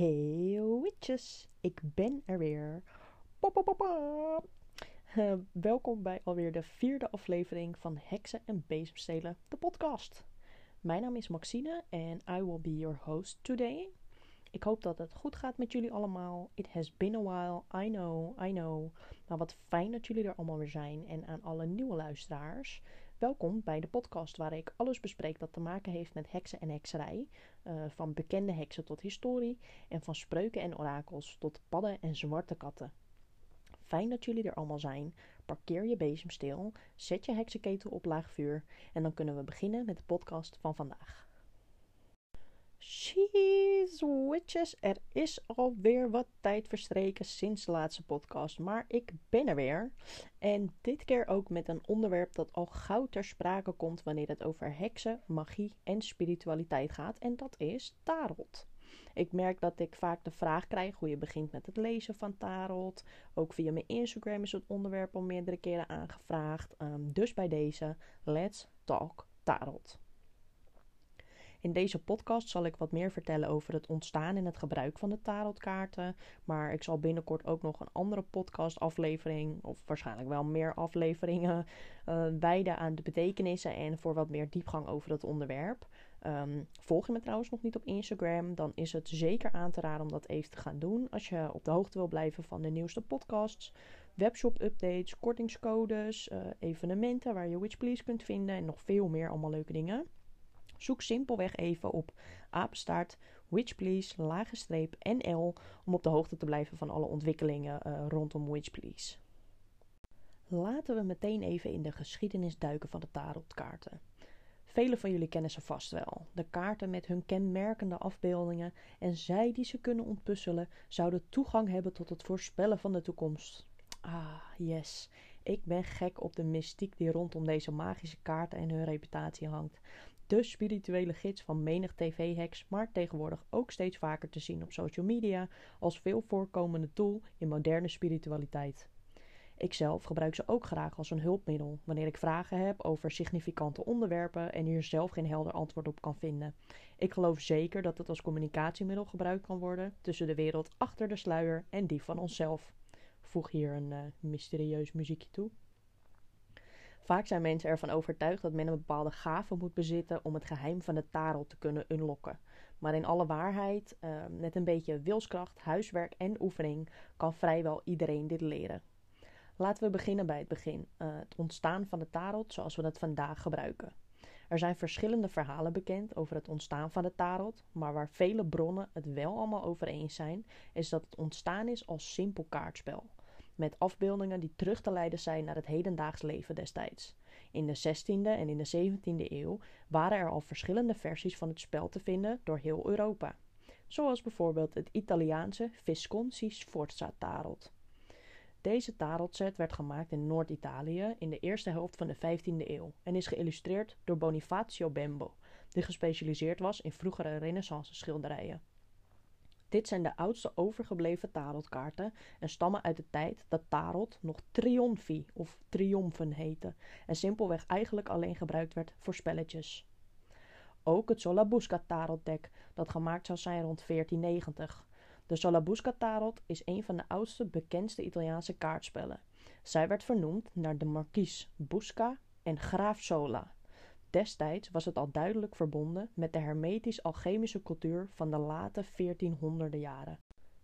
Hey witches, ik ben er weer. Uh, welkom bij alweer de vierde aflevering van Heksen en Bezemstelen, de podcast. Mijn naam is Maxine en I will be your host today. Ik hoop dat het goed gaat met jullie allemaal. It has been a while, I know, I know. Maar wat fijn dat jullie er allemaal weer zijn. En aan alle nieuwe luisteraars, welkom bij de podcast waar ik alles bespreek dat te maken heeft met heksen en hekserij. Uh, van bekende heksen tot historie en van spreuken en orakels tot padden en zwarte katten. Fijn dat jullie er allemaal zijn. Parkeer je bezem stil, zet je heksenketel op laag vuur en dan kunnen we beginnen met de podcast van vandaag. She's witches, er is alweer wat tijd verstreken sinds de laatste podcast, maar ik ben er weer. En dit keer ook met een onderwerp dat al gauw ter sprake komt wanneer het over heksen, magie en spiritualiteit gaat, en dat is tarot. Ik merk dat ik vaak de vraag krijg hoe je begint met het lezen van tarot. Ook via mijn Instagram is het onderwerp al meerdere keren aangevraagd. Um, dus bij deze, let's talk tarot. In deze podcast zal ik wat meer vertellen over het ontstaan en het gebruik van de tarotkaarten. Maar ik zal binnenkort ook nog een andere podcastaflevering, of waarschijnlijk wel meer afleveringen, uh, wijden aan de betekenissen en voor wat meer diepgang over het onderwerp. Um, volg je me trouwens nog niet op Instagram, dan is het zeker aan te raden om dat even te gaan doen. Als je op de hoogte wil blijven van de nieuwste podcasts, webshop-updates, kortingscodes, uh, evenementen waar je Witch kunt vinden en nog veel meer allemaal leuke dingen. Zoek simpelweg even op apenstaart Witchplease lagenstreep NL om op de hoogte te blijven van alle ontwikkelingen uh, rondom Witchplease. Laten we meteen even in de geschiedenis duiken van de tarotkaarten. Velen van jullie kennen ze vast wel. De kaarten met hun kenmerkende afbeeldingen en zij die ze kunnen ontpuzzelen zouden toegang hebben tot het voorspellen van de toekomst. Ah, yes. Ik ben gek op de mystiek die rondom deze magische kaarten en hun reputatie hangt de spirituele gids van menig tv-heks, maar tegenwoordig ook steeds vaker te zien op social media als veel voorkomende tool in moderne spiritualiteit. Ikzelf gebruik ze ook graag als een hulpmiddel wanneer ik vragen heb over significante onderwerpen en hier zelf geen helder antwoord op kan vinden. Ik geloof zeker dat het als communicatiemiddel gebruikt kan worden tussen de wereld achter de sluier en die van onszelf. Voeg hier een uh, mysterieus muziekje toe. Vaak zijn mensen ervan overtuigd dat men een bepaalde gave moet bezitten om het geheim van de tarot te kunnen unlocken. Maar in alle waarheid, uh, met een beetje wilskracht, huiswerk en oefening, kan vrijwel iedereen dit leren. Laten we beginnen bij het begin, uh, het ontstaan van de tarot zoals we het vandaag gebruiken. Er zijn verschillende verhalen bekend over het ontstaan van de tarot, maar waar vele bronnen het wel allemaal over eens zijn, is dat het ontstaan is als simpel kaartspel met afbeeldingen die terug te leiden zijn naar het hedendaags leven destijds. In de 16e en in de 17e eeuw waren er al verschillende versies van het spel te vinden door heel Europa, zoals bijvoorbeeld het Italiaanse Visconti Sforza tarot. Deze tarotset werd gemaakt in Noord-Italië in de eerste helft van de 15e eeuw en is geïllustreerd door Bonifacio Bembo, die gespecialiseerd was in vroegere renaissance schilderijen. Dit zijn de oudste overgebleven tarotkaarten en stammen uit de tijd dat tarot nog triomfi of triomfen heette en simpelweg eigenlijk alleen gebruikt werd voor spelletjes. Ook het Solabusca tarotdeck, dat gemaakt zou zijn rond 1490. De Solabusca tarot is een van de oudste bekendste Italiaanse kaartspellen. Zij werd vernoemd naar de markies Busca en graaf Sola. Destijds was het al duidelijk verbonden met de hermetisch-alchemische cultuur van de late 1400e jaren.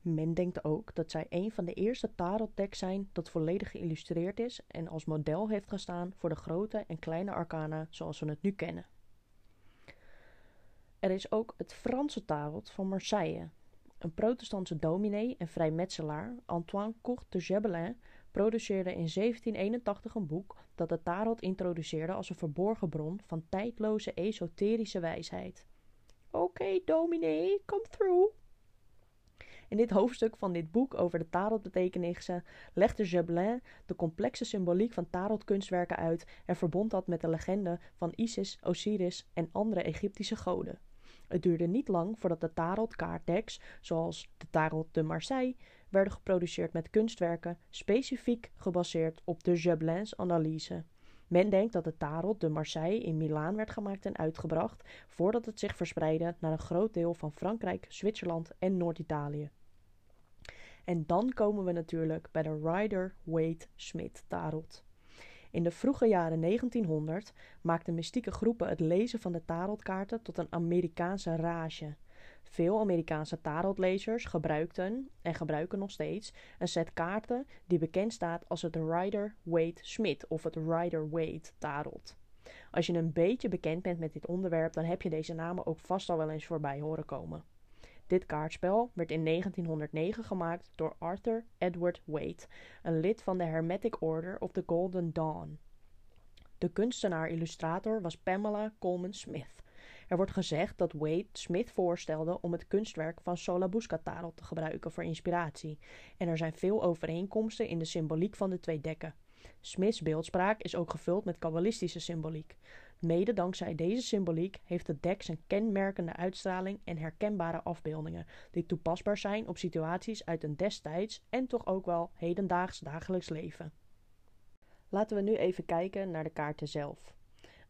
Men denkt ook dat zij een van de eerste tarotdecks zijn dat volledig geïllustreerd is en als model heeft gestaan voor de grote en kleine arcana zoals we het nu kennen. Er is ook het Franse tarot van Marseille. Een protestantse dominee en vrijmetselaar, Antoine Court de Gebelin, produceerde in 1781 een boek dat de tarot introduceerde als een verborgen bron van tijdloze esoterische wijsheid. Oké, dominee, come through. In dit hoofdstuk van dit boek over de tarotbetekenissen legde Gebelin de complexe symboliek van tarotkunstwerken uit en verbond dat met de legende van Isis, Osiris en andere Egyptische goden. Het duurde niet lang voordat de tarotkaartdecks, zoals de Tarot de Marseille, werden geproduceerd met kunstwerken specifiek gebaseerd op de Gebelins analyse. Men denkt dat de tarot de Marseille in Milaan werd gemaakt en uitgebracht voordat het zich verspreidde naar een groot deel van Frankrijk, Zwitserland en Noord-Italië. En dan komen we natuurlijk bij de Rider-Waite-Smith tarot. In de vroege jaren 1900 maakten mystieke groepen het lezen van de tarotkaarten tot een Amerikaanse rage. Veel Amerikaanse tarotlezers gebruikten en gebruiken nog steeds een set kaarten die bekend staat als het Rider-Waite-Smith of het Rider-Waite tarot. Als je een beetje bekend bent met dit onderwerp, dan heb je deze namen ook vast al wel eens voorbij horen komen. Dit kaartspel werd in 1909 gemaakt door Arthur Edward Waite, een lid van de Hermetic Order of the Golden Dawn. De kunstenaar-illustrator was Pamela Coleman Smith. Er wordt gezegd dat Wade Smith voorstelde om het kunstwerk van Solabusca Tarot te gebruiken voor inspiratie, en er zijn veel overeenkomsten in de symboliek van de twee dekken. Smiths beeldspraak is ook gevuld met kabbalistische symboliek. Mede dankzij deze symboliek heeft het dek zijn kenmerkende uitstraling en herkenbare afbeeldingen, die toepasbaar zijn op situaties uit een destijds en toch ook wel hedendaags dagelijks leven. Laten we nu even kijken naar de kaarten zelf.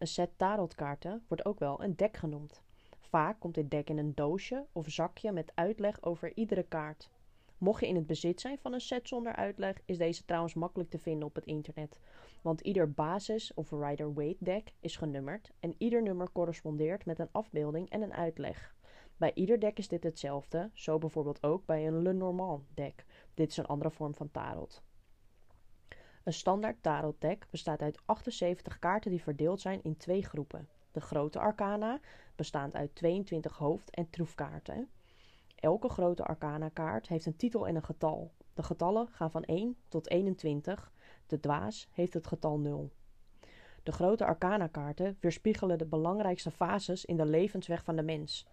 Een set tarotkaarten wordt ook wel een dek genoemd. Vaak komt dit dek in een doosje of zakje met uitleg over iedere kaart. Mocht je in het bezit zijn van een set zonder uitleg, is deze trouwens makkelijk te vinden op het internet. Want ieder basis- of Rider-Waite deck is genummerd en ieder nummer correspondeert met een afbeelding en een uitleg. Bij ieder deck is dit hetzelfde, zo bijvoorbeeld ook bij een Lenormand deck. Dit is een andere vorm van tarot. Een standaard tarot deck bestaat uit 78 kaarten die verdeeld zijn in twee groepen. De grote arcana, bestaand uit 22 hoofd- en troefkaarten. Elke grote arcana-kaart heeft een titel en een getal. De getallen gaan van 1 tot 21. De dwaas heeft het getal 0. De grote arcana-kaarten weerspiegelen de belangrijkste fases in de levensweg van de mens.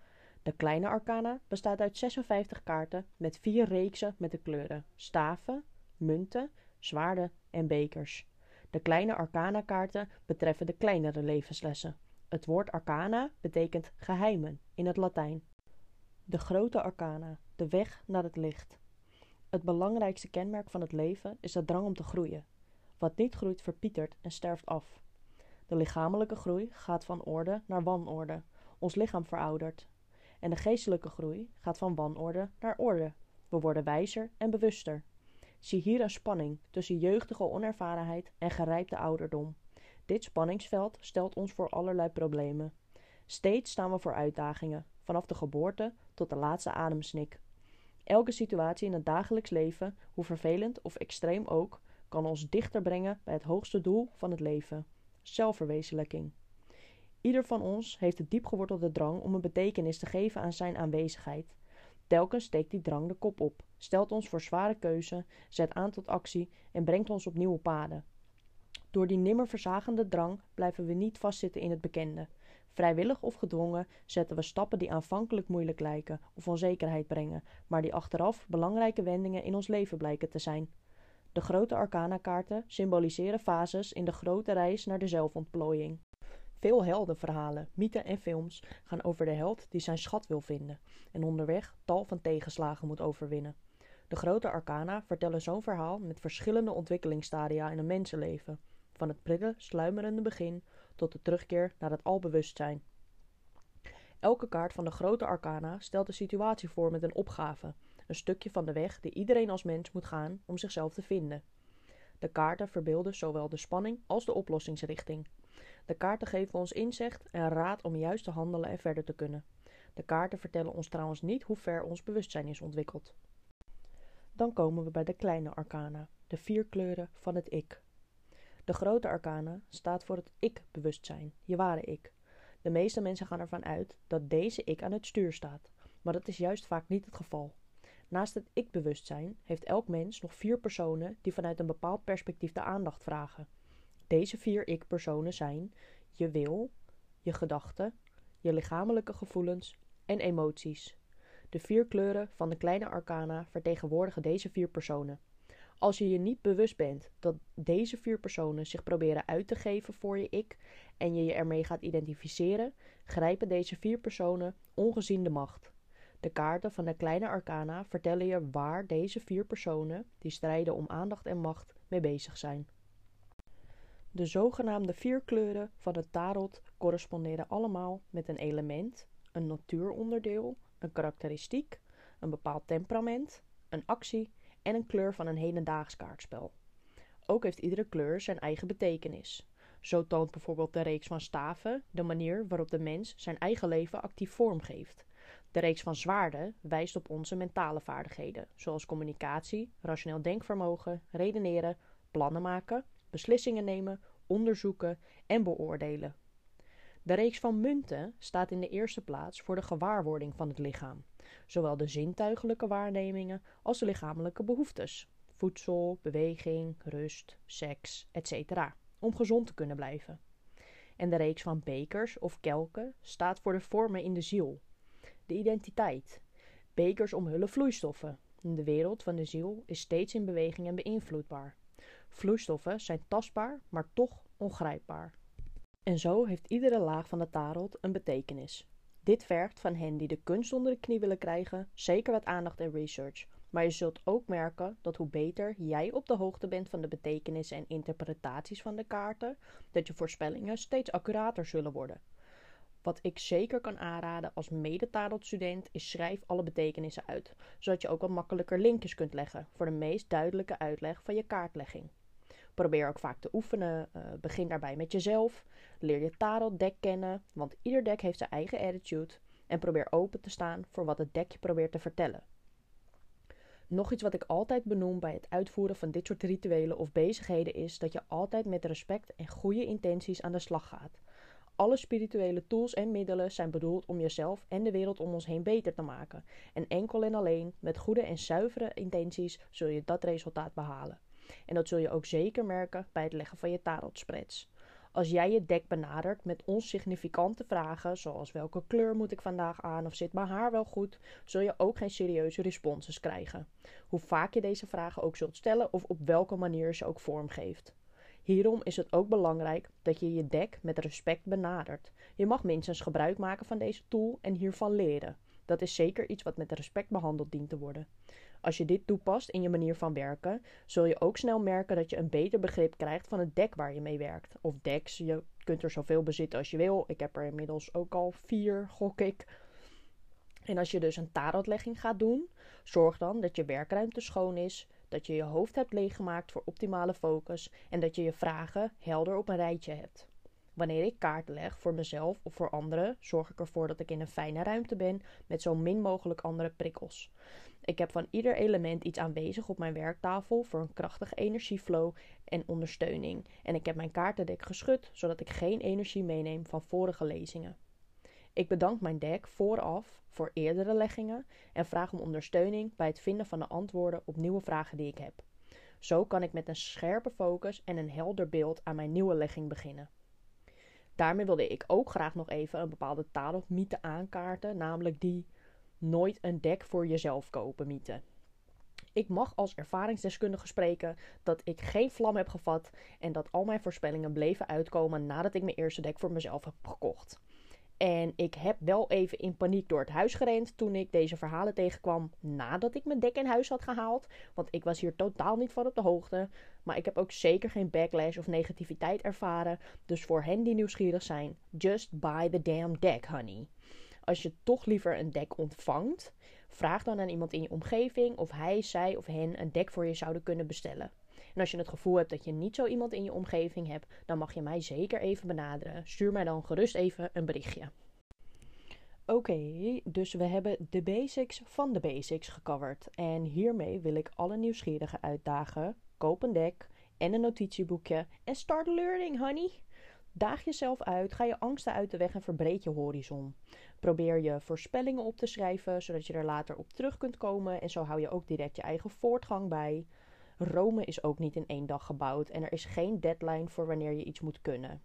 De kleine arcana bestaat uit 56 kaarten met vier reeksen met de kleuren staven, munten, zwaarden en bekers. De kleine arcana-kaarten betreffen de kleinere levenslessen. Het woord arcana betekent geheimen in het Latijn. De grote arcana, de weg naar het licht. Het belangrijkste kenmerk van het leven is de drang om te groeien. Wat niet groeit verpietert en sterft af. De lichamelijke groei gaat van orde naar wanorde. Ons lichaam veroudert. En de geestelijke groei gaat van wanorde naar orde. We worden wijzer en bewuster. Zie hier een spanning tussen jeugdige onervarenheid en gerijpte ouderdom. Dit spanningsveld stelt ons voor allerlei problemen. Steeds staan we voor uitdagingen, vanaf de geboorte tot de laatste ademsnik. Elke situatie in het dagelijks leven, hoe vervelend of extreem ook, kan ons dichter brengen bij het hoogste doel van het leven: zelfverwezenlijking. Ieder van ons heeft de diepgewortelde drang om een betekenis te geven aan zijn aanwezigheid. Telkens steekt die drang de kop op, stelt ons voor zware keuze, zet aan tot actie en brengt ons op nieuwe paden. Door die nimmer verzagende drang blijven we niet vastzitten in het bekende. Vrijwillig of gedwongen zetten we stappen die aanvankelijk moeilijk lijken of onzekerheid brengen, maar die achteraf belangrijke wendingen in ons leven blijken te zijn. De grote arcana-kaarten symboliseren fases in de grote reis naar de zelfontplooiing. Veel heldenverhalen, mythen en films gaan over de held die zijn schat wil vinden en onderweg tal van tegenslagen moet overwinnen. De grote arcana vertellen zo'n verhaal met verschillende ontwikkelingsstadia in een mensenleven, van het prille, sluimerende begin tot de terugkeer naar het albewustzijn. Elke kaart van de grote arcana stelt een situatie voor met een opgave, een stukje van de weg die iedereen als mens moet gaan om zichzelf te vinden. De kaarten verbeelden zowel de spanning als de oplossingsrichting. De kaarten geven ons inzicht en raad om juist te handelen en verder te kunnen. De kaarten vertellen ons trouwens niet hoe ver ons bewustzijn is ontwikkeld. Dan komen we bij de kleine arcana, de vier kleuren van het ik. De grote arcana staat voor het ik-bewustzijn, je ware ik. De meeste mensen gaan ervan uit dat deze ik aan het stuur staat, maar dat is juist vaak niet het geval. Naast het ik-bewustzijn heeft elk mens nog vier personen die vanuit een bepaald perspectief de aandacht vragen. Deze vier ik-personen zijn je wil, je gedachten, je lichamelijke gevoelens en emoties. De vier kleuren van de kleine arcana vertegenwoordigen deze vier personen. Als je je niet bewust bent dat deze vier personen zich proberen uit te geven voor je ik en je je ermee gaat identificeren, grijpen deze vier personen ongezien de macht. De kaarten van de kleine arcana vertellen je waar deze vier personen, die strijden om aandacht en macht, mee bezig zijn. De zogenaamde vier kleuren van het tarot corresponderen allemaal met een element, een natuuronderdeel, een karakteristiek, een bepaald temperament, een actie en een kleur van een hedendaags kaartspel. Ook heeft iedere kleur zijn eigen betekenis. Zo toont bijvoorbeeld de reeks van staven de manier waarop de mens zijn eigen leven actief vormgeeft. De reeks van zwaarden wijst op onze mentale vaardigheden, zoals communicatie, rationeel denkvermogen, redeneren, plannen maken, beslissingen nemen, onderzoeken en beoordelen. De reeks van munten staat in de eerste plaats voor de gewaarwording van het lichaam, zowel de zintuigelijke waarnemingen als de lichamelijke behoeftes, voedsel, beweging, rust, seks, etc., om gezond te kunnen blijven. En de reeks van bekers of kelken staat voor de vormen in de ziel, de identiteit. Bekers omhullen vloeistoffen. De wereld van de ziel is steeds in beweging en beïnvloedbaar. Vloeistoffen zijn tastbaar, maar toch ongrijpbaar. En zo heeft iedere laag van de tarot een betekenis. Dit vergt van hen die de kunst onder de knie willen krijgen zeker wat aandacht en research. Maar je zult ook merken dat hoe beter jij op de hoogte bent van de betekenissen en interpretaties van de kaarten, dat je voorspellingen steeds accurater zullen worden. Wat ik zeker kan aanraden als mede-tarotstudent is schrijf alle betekenissen uit, zodat je ook wat makkelijker linkjes kunt leggen voor de meest duidelijke uitleg van je kaartlegging. Probeer ook vaak te oefenen. Uh, begin daarbij met jezelf. Leer je tarotdeck kennen, want ieder deck heeft zijn eigen attitude. En probeer open te staan voor wat het deck je probeert te vertellen. Nog iets wat ik altijd benoem bij het uitvoeren van dit soort rituelen of bezigheden is dat je altijd met respect en goede intenties aan de slag gaat. Alle spirituele tools en middelen zijn bedoeld om jezelf en de wereld om ons heen beter te maken. En enkel en alleen met goede en zuivere intenties zul je dat resultaat behalen. En dat zul je ook zeker merken bij het leggen van je tarotspreads. Als jij je deck benadert met onsignificante vragen, zoals welke kleur moet ik vandaag aan of zit mijn haar wel goed, zul je ook geen serieuze responses krijgen. Hoe vaak je deze vragen ook zult stellen of op welke manier ze ook vormgeeft. Hierom is het ook belangrijk dat je je deck met respect benadert. Je mag minstens gebruik maken van deze tool en hiervan leren. Dat is zeker iets wat met respect behandeld dient te worden. Als je dit toepast in je manier van werken, zul je ook snel merken dat je een beter begrip krijgt van het deck waar je mee werkt. Of decks, je kunt er zoveel bezitten als je wil. Ik heb er inmiddels ook al vier, gok ik. En als je dus een tarotlegging gaat doen, zorg dan dat je werkruimte schoon is, dat je je hoofd hebt leeggemaakt voor optimale focus en dat je je vragen helder op een rijtje hebt. Wanneer ik kaarten leg voor mezelf of voor anderen, zorg ik ervoor dat ik in een fijne ruimte ben met zo min mogelijk andere prikkels. Ik heb van ieder element iets aanwezig op mijn werktafel voor een krachtige energieflow en ondersteuning. En ik heb mijn kaartendek geschud zodat ik geen energie meeneem van vorige lezingen. Ik bedank mijn deck vooraf voor eerdere leggingen en vraag om ondersteuning bij het vinden van de antwoorden op nieuwe vragen die ik heb. Zo kan ik met een scherpe focus en een helder beeld aan mijn nieuwe legging beginnen. Daarmee wilde ik ook graag nog even een bepaalde mythe aankaarten, namelijk die nooit een deck voor jezelf kopen mythe. Ik mag als ervaringsdeskundige spreken dat ik geen vlam heb gevat en dat al mijn voorspellingen bleven uitkomen nadat ik mijn eerste deck voor mezelf heb gekocht. En ik heb wel even in paniek door het huis gerend toen ik deze verhalen tegenkwam nadat ik mijn dek in huis had gehaald. Want ik was hier totaal niet van op de hoogte. Maar ik heb ook zeker geen backlash of negativiteit ervaren. Dus voor hen die nieuwsgierig zijn, just buy the damn deck, honey. Als je toch liever een deck ontvangt, vraag dan aan iemand in je omgeving of hij, zij of hen een deck voor je zouden kunnen bestellen. En als je het gevoel hebt dat je niet zo iemand in je omgeving hebt, dan mag je mij zeker even benaderen. Stuur mij dan gerust even een berichtje. Oké, dus we hebben de basics van de basics gecoverd. En hiermee wil ik alle nieuwsgierigen uitdagen. Koop een deck en een notitieboekje en start learning, honey. Daag jezelf uit, ga je angsten uit de weg en verbreed je horizon. Probeer je voorspellingen op te schrijven, zodat je er later op terug kunt komen. En zo hou je ook direct je eigen voortgang bij. Rome is ook niet in één dag gebouwd en er is geen deadline voor wanneer je iets moet kunnen.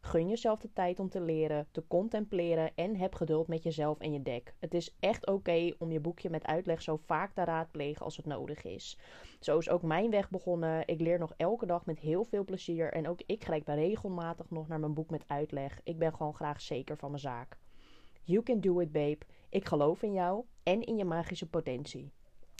Gun jezelf de tijd om te leren, te contempleren en heb geduld met jezelf en je dek. Het is echt oké om je boekje met uitleg zo vaak te raadplegen als het nodig is. Zo is ook mijn weg begonnen. Ik leer nog elke dag met heel veel plezier en ook ik grijp regelmatig nog naar mijn boek met uitleg. Ik ben gewoon graag zeker van mijn zaak. You can do it, babe. Ik geloof in jou en in je magische potentie.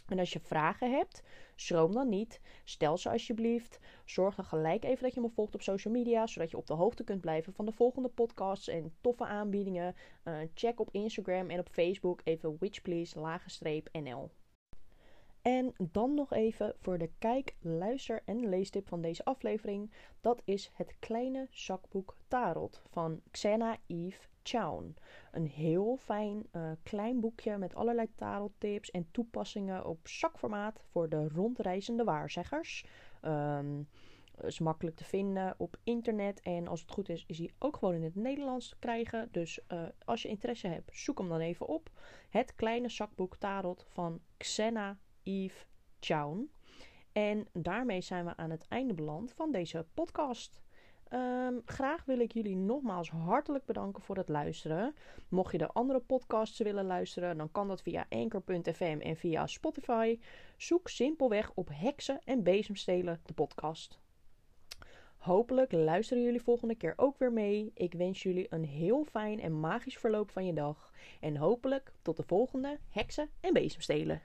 En als je vragen hebt, schroom dan niet. Stel ze alsjeblieft. Zorg dan gelijk even dat je me volgt op social media, zodat je op de hoogte kunt blijven van de volgende podcasts en toffe aanbiedingen. Uh, check op Instagram en op Facebook even witchplease-nl. En dan nog even voor de kijk, luister en leestip van deze aflevering. Dat is het kleine zakboek Tarot van Xena Eve Chown. Een heel fijn uh, klein boekje met allerlei tarottips en toepassingen op zakformaat voor de rondreizende waarzeggers. Um, is makkelijk te vinden op internet. En als het goed is, is hij ook gewoon in het Nederlands te krijgen. Dus uh, als je interesse hebt, zoek hem dan even op. Het kleine zakboek Tarot van Xena Eve Chown. En daarmee zijn we aan het einde beland van deze podcast. Um, graag wil ik jullie nogmaals hartelijk bedanken voor het luisteren. Mocht je de andere podcasts willen luisteren, dan kan dat via anchor.fm en via Spotify. Zoek simpelweg op Heksen en Bezemstelen, de podcast. Hopelijk luisteren jullie volgende keer ook weer mee. Ik wens jullie een heel fijn en magisch verloop van je dag. En hopelijk tot de volgende Heksen en Bezemstelen.